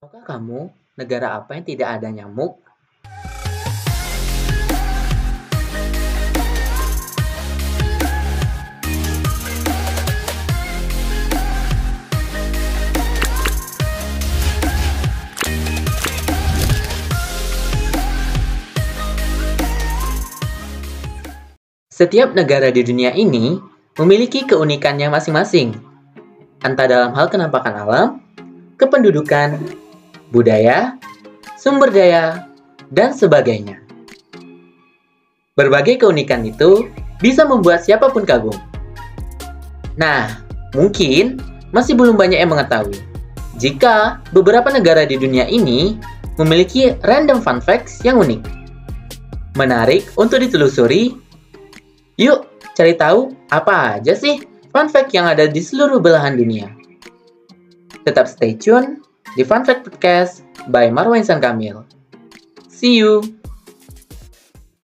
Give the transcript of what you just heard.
Tahukah kamu negara apa yang tidak ada nyamuk? Setiap negara di dunia ini memiliki keunikannya masing-masing, entah dalam hal kenampakan alam, kependudukan, budaya, sumber daya, dan sebagainya. Berbagai keunikan itu bisa membuat siapa pun kagum. Nah, mungkin masih belum banyak yang mengetahui jika beberapa negara di dunia ini memiliki random fun facts yang unik. Menarik untuk ditelusuri. Yuk, cari tahu apa aja sih fun fact yang ada di seluruh belahan dunia. Tetap stay tune di Fun Fact Podcast by Marwan Insan Kamil. See you!